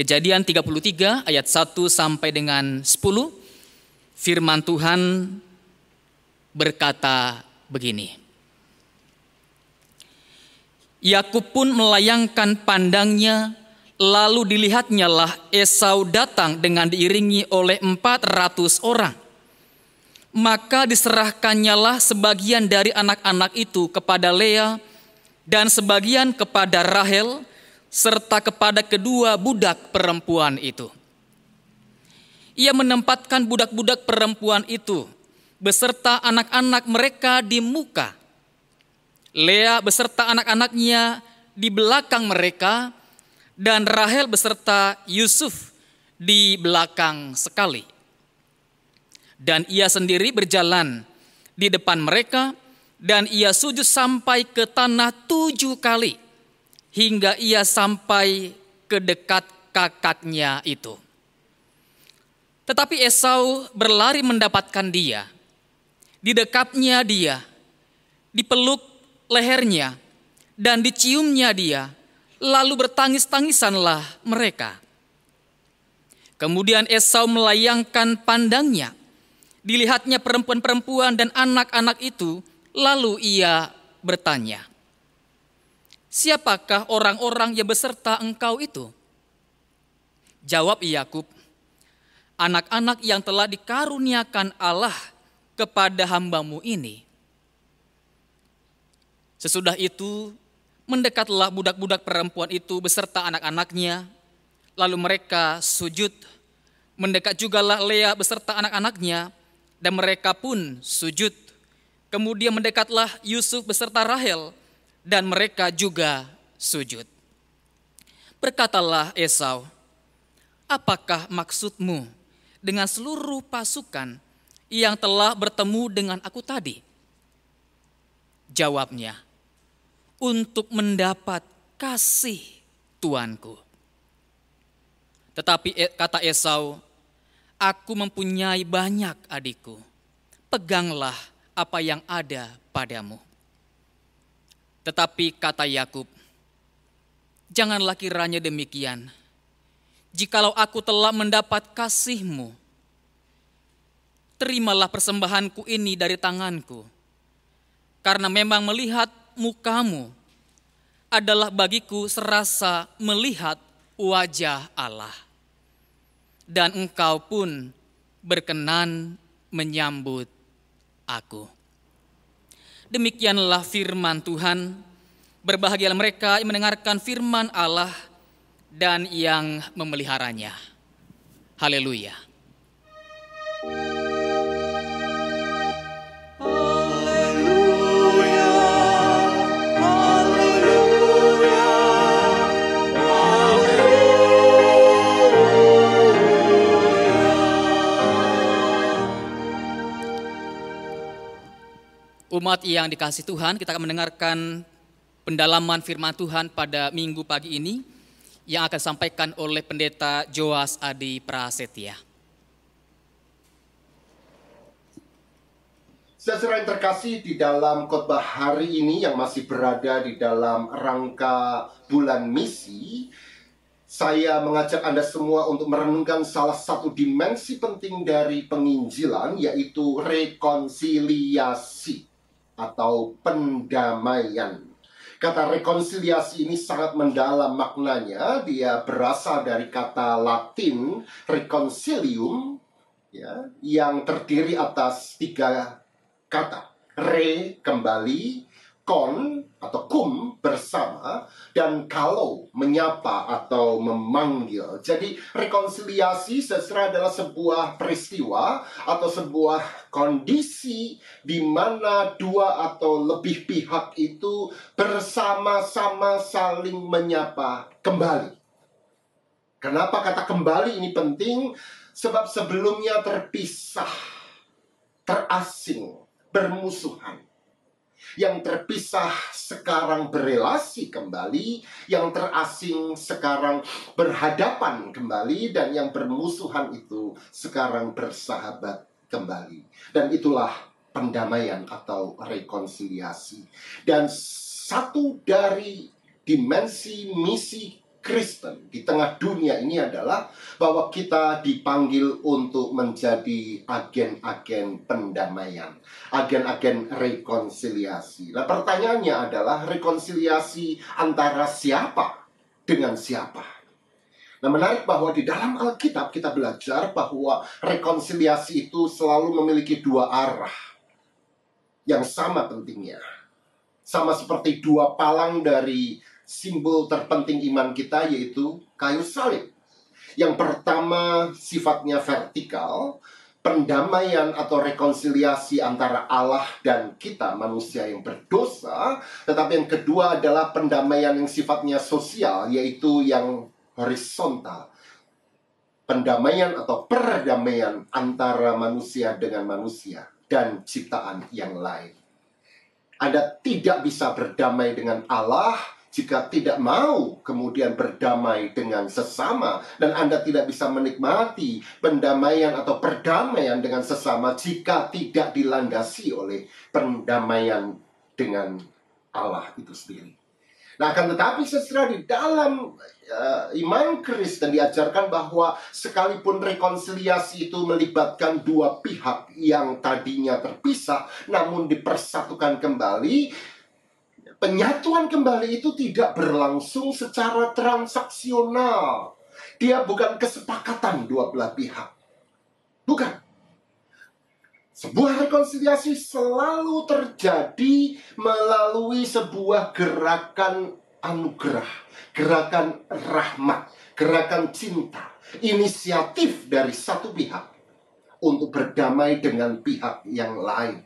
Kejadian 33 ayat 1 sampai dengan 10 firman Tuhan berkata begini. Yakub pun melayangkan pandangnya, lalu dilihatnya lah Esau datang dengan diiringi oleh 400 orang. Maka diserahkannya lah sebagian dari anak-anak itu kepada Lea dan sebagian kepada Rahel serta kepada kedua budak perempuan itu. Ia menempatkan budak-budak perempuan itu beserta anak-anak mereka di muka Lea beserta anak-anaknya di belakang mereka, dan Rahel beserta Yusuf di belakang sekali. Dan ia sendiri berjalan di depan mereka, dan ia sujud sampai ke tanah tujuh kali, hingga ia sampai ke dekat kakaknya itu. Tetapi Esau berlari mendapatkan dia, di dekapnya dia, dipeluk lehernya dan diciumnya dia, lalu bertangis-tangisanlah mereka. Kemudian Esau melayangkan pandangnya, dilihatnya perempuan-perempuan dan anak-anak itu, lalu ia bertanya, Siapakah orang-orang yang beserta engkau itu? Jawab Yakub, anak-anak yang telah dikaruniakan Allah kepada hambamu ini Sesudah itu, mendekatlah budak-budak perempuan itu beserta anak-anaknya, lalu mereka sujud. Mendekat jugalah Lea beserta anak-anaknya, dan mereka pun sujud. Kemudian mendekatlah Yusuf beserta Rahel, dan mereka juga sujud. Berkatalah Esau, apakah maksudmu dengan seluruh pasukan yang telah bertemu dengan aku tadi? Jawabnya, untuk mendapat kasih tuanku. Tetapi e, kata Esau, aku mempunyai banyak adikku. Peganglah apa yang ada padamu. Tetapi kata Yakub, janganlah kiranya demikian. Jikalau aku telah mendapat kasihmu, terimalah persembahanku ini dari tanganku. Karena memang melihat mukamu adalah bagiku serasa melihat wajah Allah. Dan engkau pun berkenan menyambut aku. Demikianlah firman Tuhan. Berbahagialah mereka yang mendengarkan firman Allah dan yang memeliharanya. Haleluya. Umat yang dikasih Tuhan, kita akan mendengarkan pendalaman firman Tuhan pada minggu pagi ini yang akan disampaikan oleh pendeta Joas Adi Prasetya. Saudara yang terkasih di dalam khotbah hari ini yang masih berada di dalam rangka bulan misi, saya mengajak Anda semua untuk merenungkan salah satu dimensi penting dari penginjilan yaitu rekonsiliasi atau pendamaian. Kata rekonsiliasi ini sangat mendalam maknanya. Dia berasal dari kata Latin reconcilium ya, yang terdiri atas tiga kata. Re kembali, kon atau kum bersama dan kalau menyapa atau memanggil. Jadi rekonsiliasi seserah adalah sebuah peristiwa atau sebuah kondisi di mana dua atau lebih pihak itu bersama-sama saling menyapa kembali. Kenapa kata kembali ini penting? Sebab sebelumnya terpisah, terasing, bermusuhan yang terpisah sekarang berelasi kembali, yang terasing sekarang berhadapan kembali, dan yang bermusuhan itu sekarang bersahabat kembali. Dan itulah pendamaian atau rekonsiliasi. Dan satu dari dimensi misi Kristen di tengah dunia ini adalah bahwa kita dipanggil untuk menjadi agen-agen pendamaian, agen-agen rekonsiliasi. Nah, pertanyaannya adalah rekonsiliasi antara siapa dengan siapa? Nah, menarik bahwa di dalam Alkitab kita belajar bahwa rekonsiliasi itu selalu memiliki dua arah yang sama pentingnya. Sama seperti dua palang dari simbol terpenting iman kita yaitu kayu salib. Yang pertama sifatnya vertikal, pendamaian atau rekonsiliasi antara Allah dan kita manusia yang berdosa, tetapi yang kedua adalah pendamaian yang sifatnya sosial yaitu yang horizontal. Pendamaian atau perdamaian antara manusia dengan manusia dan ciptaan yang lain. Anda tidak bisa berdamai dengan Allah jika tidak mau kemudian berdamai dengan sesama dan Anda tidak bisa menikmati pendamaian atau perdamaian dengan sesama jika tidak dilandasi oleh pendamaian dengan Allah itu sendiri. Nah, akan tetapi sesudah di dalam uh, iman Kristen diajarkan bahwa sekalipun rekonsiliasi itu melibatkan dua pihak yang tadinya terpisah namun dipersatukan kembali, penyatuan kembali itu tidak berlangsung secara transaksional. Dia bukan kesepakatan dua belah pihak. Bukan. Sebuah rekonsiliasi selalu terjadi melalui sebuah gerakan anugerah, gerakan rahmat, gerakan cinta, inisiatif dari satu pihak untuk berdamai dengan pihak yang lain.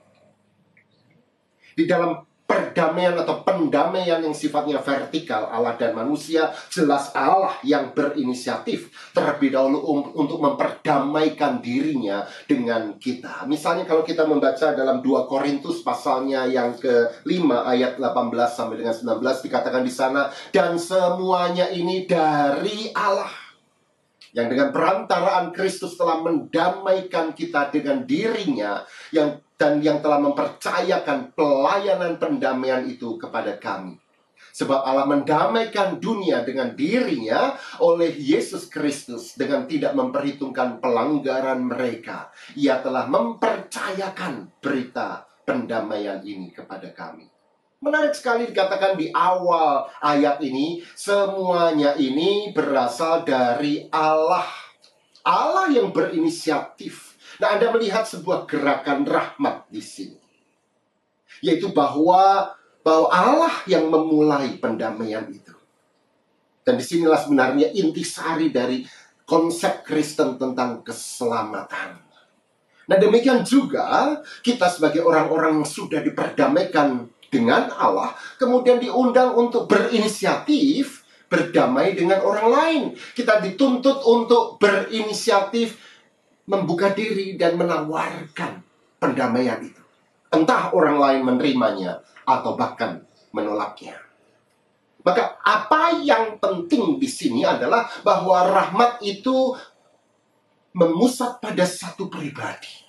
Di dalam perdamaian atau pendamaian yang sifatnya vertikal Allah dan manusia jelas Allah yang berinisiatif terlebih dahulu um, untuk memperdamaikan dirinya dengan kita. Misalnya kalau kita membaca dalam 2 Korintus pasalnya yang ke-5 ayat 18 sampai dengan 19 dikatakan di sana dan semuanya ini dari Allah yang dengan perantaraan Kristus telah mendamaikan kita dengan dirinya yang dan yang telah mempercayakan pelayanan pendamaian itu kepada kami. Sebab Allah mendamaikan dunia dengan dirinya oleh Yesus Kristus dengan tidak memperhitungkan pelanggaran mereka. Ia telah mempercayakan berita pendamaian ini kepada kami. Menarik sekali dikatakan di awal ayat ini, semuanya ini berasal dari Allah. Allah yang berinisiatif Nah, Anda melihat sebuah gerakan rahmat di sini. Yaitu bahwa bahwa Allah yang memulai pendamaian itu. Dan di sinilah sebenarnya intisari dari konsep Kristen tentang keselamatan. Nah demikian juga kita sebagai orang-orang yang sudah diperdamaikan dengan Allah, kemudian diundang untuk berinisiatif berdamai dengan orang lain. Kita dituntut untuk berinisiatif membuka diri dan menawarkan pendamaian itu. Entah orang lain menerimanya atau bahkan menolaknya. Maka apa yang penting di sini adalah bahwa rahmat itu memusat pada satu pribadi.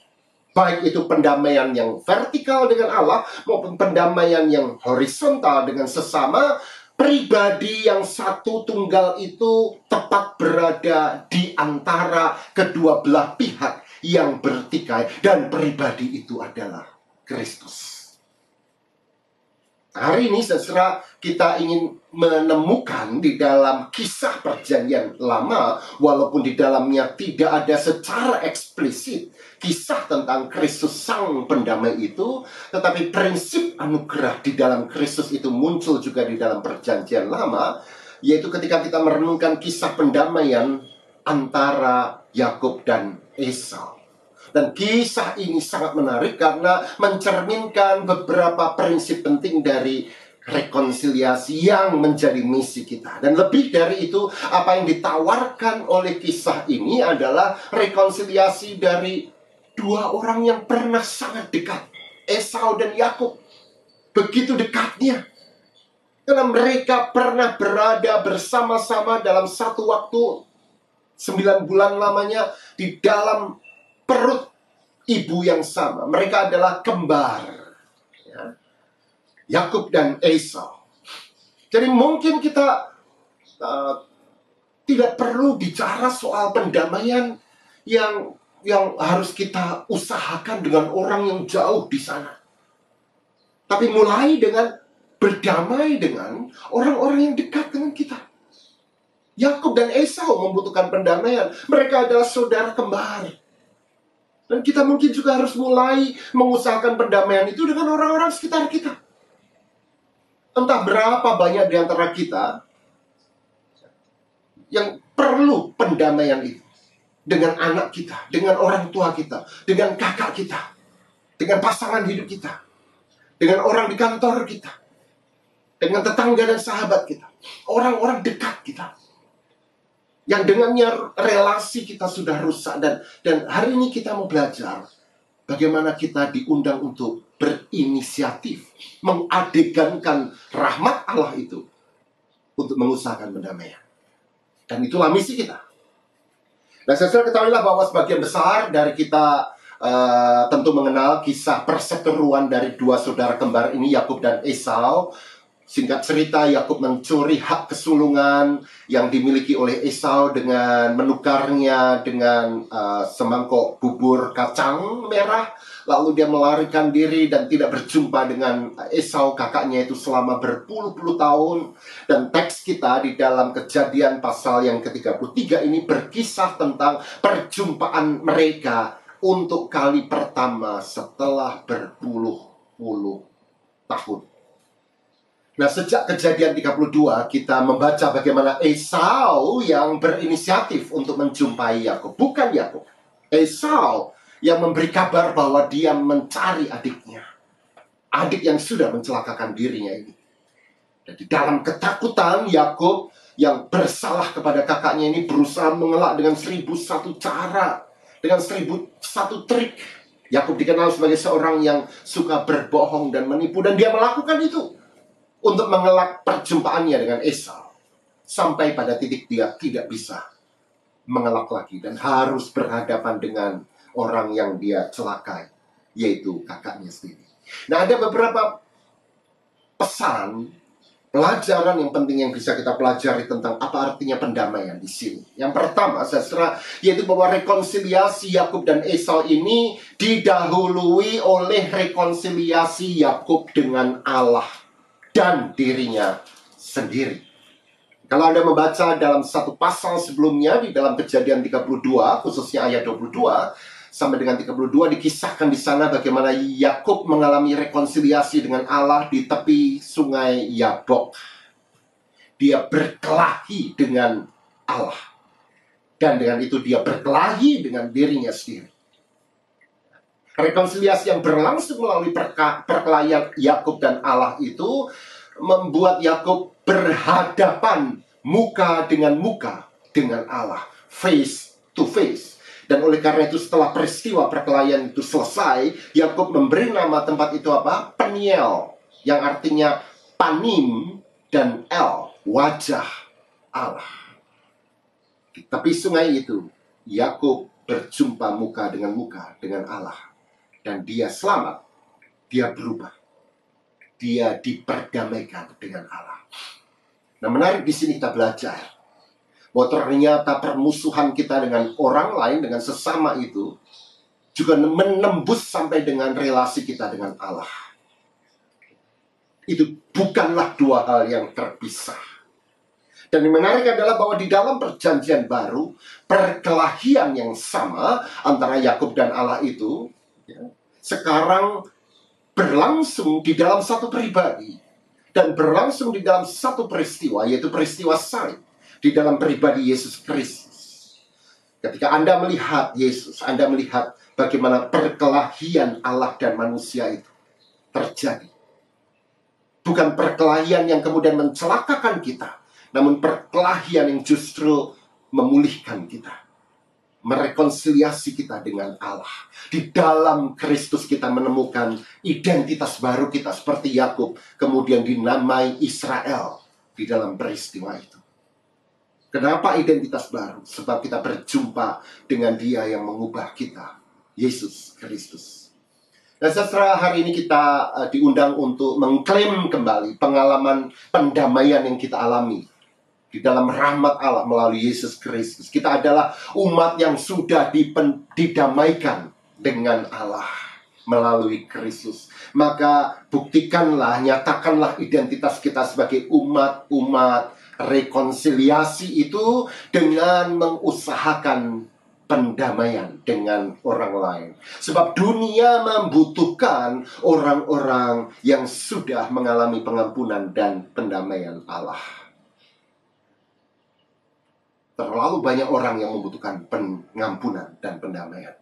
Baik itu pendamaian yang vertikal dengan Allah maupun pendamaian yang horizontal dengan sesama pribadi yang satu tunggal itu tepat berada di antara kedua belah pihak yang bertikai dan pribadi itu adalah Kristus. Hari ini seserah kita ingin menemukan di dalam kisah perjanjian lama walaupun di dalamnya tidak ada secara eksplisit kisah tentang Kristus sang pendamai itu, tetapi prinsip anugerah di dalam Kristus itu muncul juga di dalam perjanjian lama, yaitu ketika kita merenungkan kisah pendamaian antara Yakub dan Esau. Dan kisah ini sangat menarik karena mencerminkan beberapa prinsip penting dari rekonsiliasi yang menjadi misi kita. Dan lebih dari itu, apa yang ditawarkan oleh kisah ini adalah rekonsiliasi dari dua orang yang pernah sangat dekat, Esau dan Yakub. Begitu dekatnya. Karena mereka pernah berada bersama-sama dalam satu waktu sembilan bulan lamanya di dalam perut ibu yang sama. Mereka adalah kembar. Ya. Yakub dan Esau. Jadi mungkin kita uh, Tidak perlu bicara soal pendamaian yang yang harus kita usahakan dengan orang yang jauh di sana. Tapi mulai dengan berdamai dengan orang-orang yang dekat dengan kita. Yakub dan Esau membutuhkan pendamaian. Mereka adalah saudara kembar. Dan kita mungkin juga harus mulai mengusahakan pendamaian itu dengan orang-orang sekitar kita. Entah berapa banyak di antara kita yang perlu pendamaian itu dengan anak kita, dengan orang tua kita, dengan kakak kita, dengan pasangan hidup kita, dengan orang di kantor kita, dengan tetangga dan sahabat kita, orang-orang dekat kita yang dengannya relasi kita sudah rusak dan dan hari ini kita mau belajar bagaimana kita diundang untuk berinisiatif mengadegankan rahmat Allah itu untuk mengusahakan pendamaian. Dan itulah misi kita. Dan saya ketahuilah bahwa sebagian besar dari kita uh, tentu mengenal kisah perseteruan dari dua saudara kembar ini Yakub dan Esau Singkat cerita, Yakub mencuri hak kesulungan yang dimiliki oleh Esau dengan menukarnya dengan uh, semangkok bubur kacang merah. Lalu dia melarikan diri dan tidak berjumpa dengan Esau kakaknya itu selama berpuluh-puluh tahun. Dan teks kita di dalam kejadian pasal yang ke-33 ini berkisah tentang perjumpaan mereka untuk kali pertama setelah berpuluh-puluh tahun. Nah, sejak kejadian 32 kita membaca bagaimana Esau yang berinisiatif untuk menjumpai Yakub, bukan Yakub. Esau yang memberi kabar bahwa dia mencari adiknya. Adik yang sudah mencelakakan dirinya ini. Dan di dalam ketakutan Yakub yang bersalah kepada kakaknya ini berusaha mengelak dengan seribu satu cara, dengan seribu satu trik. Yakub dikenal sebagai seorang yang suka berbohong dan menipu dan dia melakukan itu untuk mengelak perjumpaannya dengan Esau sampai pada titik dia tidak bisa mengelak lagi dan harus berhadapan dengan orang yang dia celakai yaitu kakaknya sendiri. Nah, ada beberapa pesan pelajaran yang penting yang bisa kita pelajari tentang apa artinya pendamaian di sini. Yang pertama, saudara, yaitu bahwa rekonsiliasi Yakub dan Esau ini didahului oleh rekonsiliasi Yakub dengan Allah dan dirinya sendiri. Kalau Anda membaca dalam satu pasal sebelumnya di dalam kejadian 32, khususnya ayat 22, sampai dengan 32 dikisahkan di sana bagaimana Yakub mengalami rekonsiliasi dengan Allah di tepi sungai Yabok. Dia berkelahi dengan Allah. Dan dengan itu dia berkelahi dengan dirinya sendiri. Rekonsiliasi yang berlangsung melalui perkelahian Yakub dan Allah itu membuat Yakub berhadapan muka dengan muka dengan Allah, face to face. Dan oleh karena itu setelah peristiwa perkelahian itu selesai, Yakub memberi nama tempat itu apa? Peniel, yang artinya panim dan el, wajah Allah. Tapi sungai itu, Yakub berjumpa muka dengan muka dengan Allah dan dia selamat, dia berubah. Dia diperdamaikan dengan Allah. Nah, menarik di sini kita belajar bahwa ternyata permusuhan kita dengan orang lain, dengan sesama itu, juga menembus sampai dengan relasi kita dengan Allah. Itu bukanlah dua hal yang terpisah. Dan yang menarik adalah bahwa di dalam perjanjian baru, perkelahian yang sama antara Yakub dan Allah itu ya, sekarang berlangsung di dalam satu pribadi dan berlangsung di dalam satu peristiwa yaitu peristiwa salib di dalam pribadi Yesus Kristus. Ketika Anda melihat Yesus, Anda melihat bagaimana perkelahian Allah dan manusia itu terjadi. Bukan perkelahian yang kemudian mencelakakan kita, namun perkelahian yang justru memulihkan kita merekonsiliasi kita dengan Allah. Di dalam Kristus kita menemukan identitas baru kita seperti Yakub, kemudian dinamai Israel di dalam peristiwa itu. Kenapa identitas baru? Sebab kita berjumpa dengan Dia yang mengubah kita, Yesus Kristus. Dan setelah hari ini kita uh, diundang untuk mengklaim kembali pengalaman pendamaian yang kita alami di dalam rahmat Allah melalui Yesus Kristus. Kita adalah umat yang sudah dipen, didamaikan dengan Allah melalui Kristus. Maka buktikanlah, nyatakanlah identitas kita sebagai umat-umat rekonsiliasi itu dengan mengusahakan pendamaian dengan orang lain. Sebab dunia membutuhkan orang-orang yang sudah mengalami pengampunan dan pendamaian Allah. Terlalu banyak orang yang membutuhkan pengampunan dan pendamaian.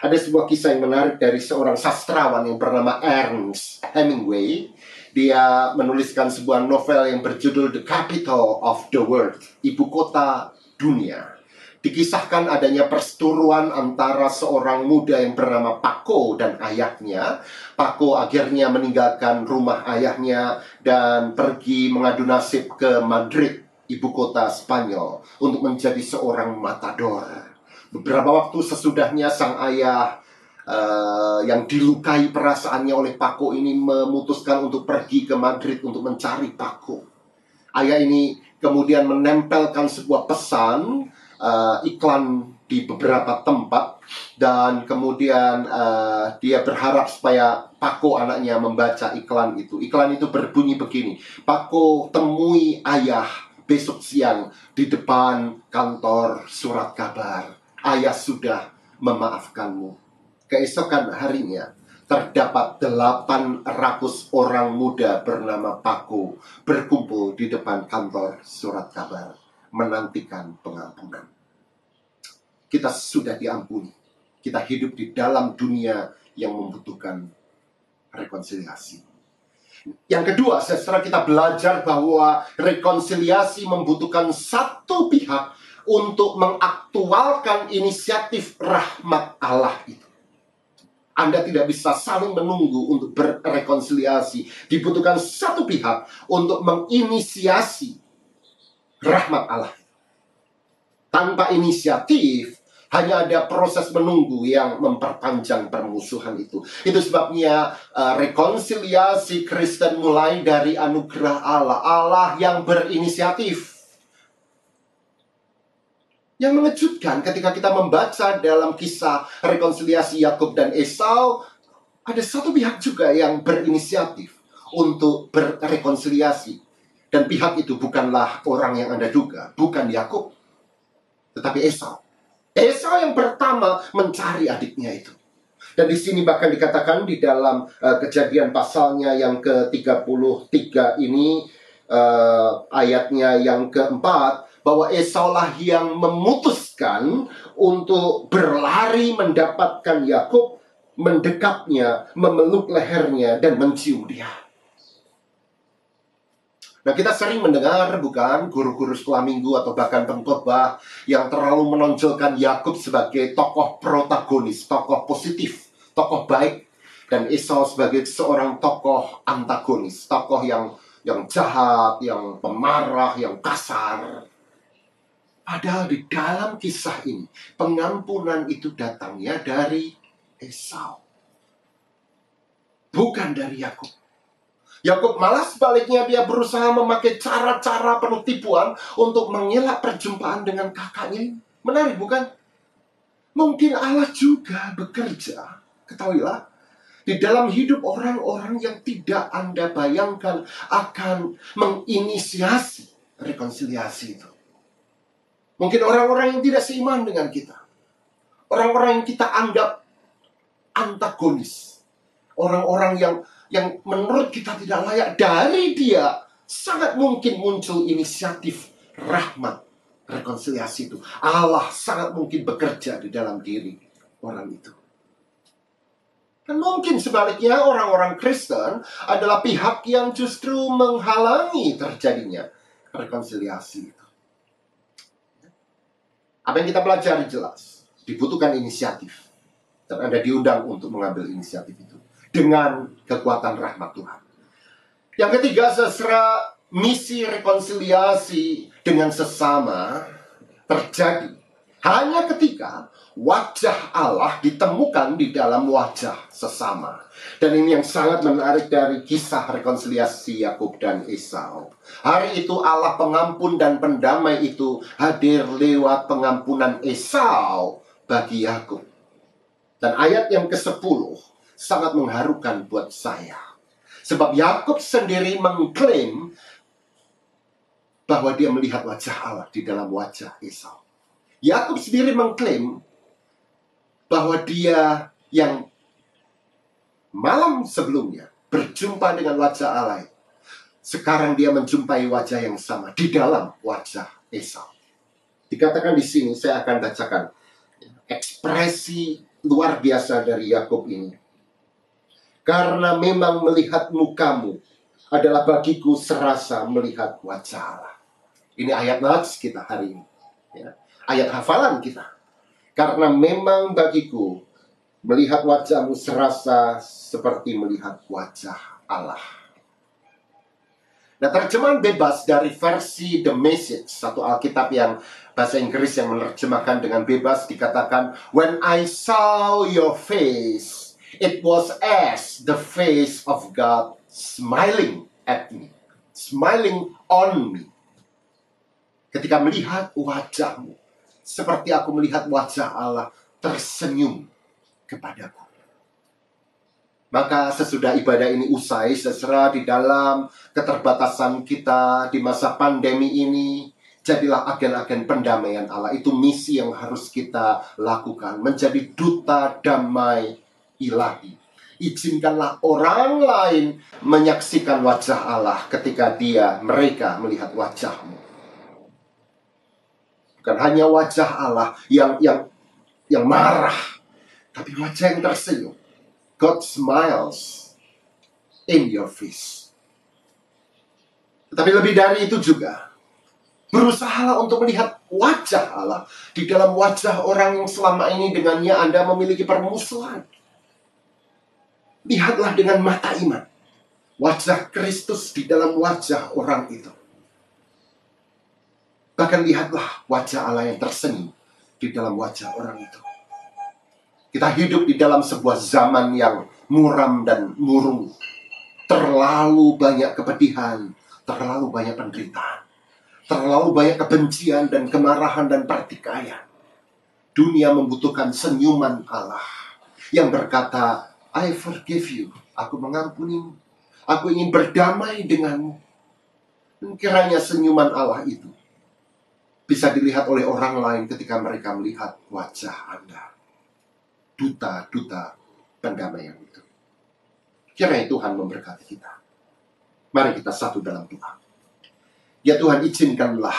Ada sebuah kisah yang menarik dari seorang sastrawan yang bernama Ernest Hemingway. Dia menuliskan sebuah novel yang berjudul The Capital of the World, Ibu Kota Dunia. Dikisahkan adanya perseturuan antara seorang muda yang bernama Paco dan ayahnya. Paco akhirnya meninggalkan rumah ayahnya dan pergi mengadu nasib ke Madrid ibu kota Spanyol untuk menjadi seorang matador. Beberapa waktu sesudahnya sang ayah uh, yang dilukai perasaannya oleh Paco ini memutuskan untuk pergi ke Madrid untuk mencari Paco. Ayah ini kemudian menempelkan sebuah pesan uh, iklan di beberapa tempat dan kemudian uh, dia berharap supaya Paco anaknya membaca iklan itu. Iklan itu berbunyi begini, Paco temui ayah besok siang di depan kantor surat kabar. Ayah sudah memaafkanmu. Keesokan harinya, terdapat delapan ratus orang muda bernama Paku berkumpul di depan kantor surat kabar menantikan pengampunan. Kita sudah diampuni. Kita hidup di dalam dunia yang membutuhkan rekonsiliasi. Yang kedua, setelah kita belajar bahwa rekonsiliasi membutuhkan satu pihak untuk mengaktualkan inisiatif rahmat Allah itu. Anda tidak bisa saling menunggu untuk berrekonsiliasi. Dibutuhkan satu pihak untuk menginisiasi rahmat Allah. Tanpa inisiatif, hanya ada proses menunggu yang memperpanjang permusuhan itu. Itu sebabnya uh, rekonsiliasi Kristen mulai dari anugerah Allah. Allah yang berinisiatif. Yang mengejutkan ketika kita membaca dalam kisah rekonsiliasi Yakub dan Esau, ada satu pihak juga yang berinisiatif untuk berrekonsiliasi. Dan pihak itu bukanlah orang yang Anda duga, bukan Yakub, tetapi Esau. Esau yang pertama mencari adiknya itu. Dan di sini bahkan dikatakan di dalam uh, kejadian pasalnya yang ke-33 ini uh, ayatnya yang keempat bahwa Esau lah yang memutuskan untuk berlari mendapatkan Yakub, mendekapnya, memeluk lehernya dan mencium dia. Nah kita sering mendengar bukan guru-guru sekolah minggu atau bahkan pengkhotbah yang terlalu menonjolkan Yakub sebagai tokoh protagonis, tokoh positif, tokoh baik dan Esau sebagai seorang tokoh antagonis, tokoh yang yang jahat, yang pemarah, yang kasar. Padahal di dalam kisah ini pengampunan itu datangnya dari Esau. Bukan dari Yakub. Yakub malah sebaliknya dia berusaha memakai cara-cara penuh tipuan untuk mengelak perjumpaan dengan kakaknya. Menarik bukan? Mungkin Allah juga bekerja, ketahuilah, di dalam hidup orang-orang yang tidak Anda bayangkan akan menginisiasi rekonsiliasi itu. Mungkin orang-orang yang tidak seiman dengan kita. Orang-orang yang kita anggap antagonis. Orang-orang yang yang menurut kita tidak layak dari dia sangat mungkin muncul inisiatif rahmat rekonsiliasi itu. Allah sangat mungkin bekerja di dalam diri orang itu. Dan mungkin sebaliknya orang-orang Kristen adalah pihak yang justru menghalangi terjadinya rekonsiliasi itu. Apa yang kita pelajari jelas, dibutuhkan inisiatif. Dan Anda diundang untuk mengambil inisiatif itu dengan kekuatan rahmat Tuhan. Yang ketiga, seserah misi rekonsiliasi dengan sesama terjadi Hanya ketika wajah Allah ditemukan di dalam wajah sesama. Dan ini yang sangat menarik dari kisah rekonsiliasi Yakub dan Esau. Hari itu Allah pengampun dan pendamai itu hadir lewat pengampunan Esau bagi Yakub. Dan ayat yang ke-10 sangat mengharukan buat saya. Sebab Yakub sendiri mengklaim bahwa dia melihat wajah Allah di dalam wajah Esau. Yakub sendiri mengklaim bahwa dia yang malam sebelumnya berjumpa dengan wajah Allah. Sekarang dia menjumpai wajah yang sama di dalam wajah Esau. Dikatakan di sini, saya akan bacakan ekspresi luar biasa dari Yakub ini. Karena memang melihat mukamu adalah bagiku serasa melihat wajah Allah. Ini ayat nats kita hari ini. Ya ayat hafalan kita. Karena memang bagiku melihat wajahmu serasa seperti melihat wajah Allah. Nah, terjemahan bebas dari versi The Message, satu Alkitab yang bahasa Inggris yang menerjemahkan dengan bebas dikatakan, When I saw your face, it was as the face of God smiling at me, smiling on me. Ketika melihat wajahmu, seperti aku melihat wajah Allah tersenyum kepadaku. Maka sesudah ibadah ini usai, seserah di dalam keterbatasan kita di masa pandemi ini, jadilah agen-agen pendamaian Allah. Itu misi yang harus kita lakukan. Menjadi duta damai ilahi. Izinkanlah orang lain menyaksikan wajah Allah ketika dia, mereka melihat wajahmu. Bukan hanya wajah Allah yang yang yang marah, tapi wajah yang tersenyum. God smiles in your face. Tapi lebih dari itu juga, berusaha untuk melihat wajah Allah di dalam wajah orang yang selama ini dengannya Anda memiliki permusuhan. Lihatlah dengan mata iman. Wajah Kristus di dalam wajah orang itu. Bahkan lihatlah wajah Allah yang tersenyum di dalam wajah orang itu. Kita hidup di dalam sebuah zaman yang muram dan murung. Terlalu banyak kepedihan, terlalu banyak penderitaan, terlalu banyak kebencian dan kemarahan dan pertikaian. Dunia membutuhkan senyuman Allah yang berkata, I forgive you, aku mengampunimu, aku ingin berdamai denganmu. Kiranya senyuman Allah itu bisa dilihat oleh orang lain ketika mereka melihat wajah Anda. Duta-duta pendamaian itu. Kiranya Tuhan memberkati kita. Mari kita satu dalam doa. Ya Tuhan izinkanlah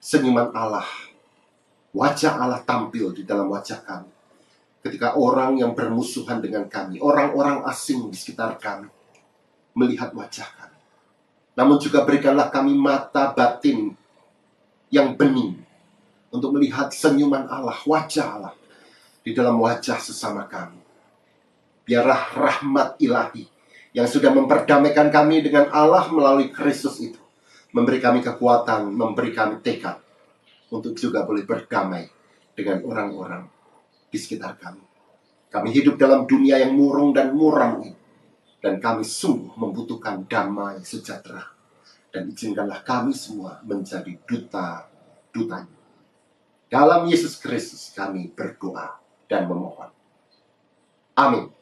senyuman Allah, wajah Allah tampil di dalam wajah kami. Ketika orang yang bermusuhan dengan kami, orang-orang asing di sekitar kami, melihat wajah kami. Namun juga berikanlah kami mata batin yang bening untuk melihat senyuman Allah, wajah Allah di dalam wajah sesama kami. Biarlah rahmat ilahi yang sudah memperdamaikan kami dengan Allah melalui Kristus itu memberi kami kekuatan, memberi kami tekad untuk juga boleh berdamai dengan orang-orang di sekitar kami. Kami hidup dalam dunia yang murung dan muram ini. Dan kami sungguh membutuhkan damai sejahtera dan izinkanlah kami semua menjadi duta-dutanya. Dalam Yesus Kristus kami berdoa dan memohon. Amin.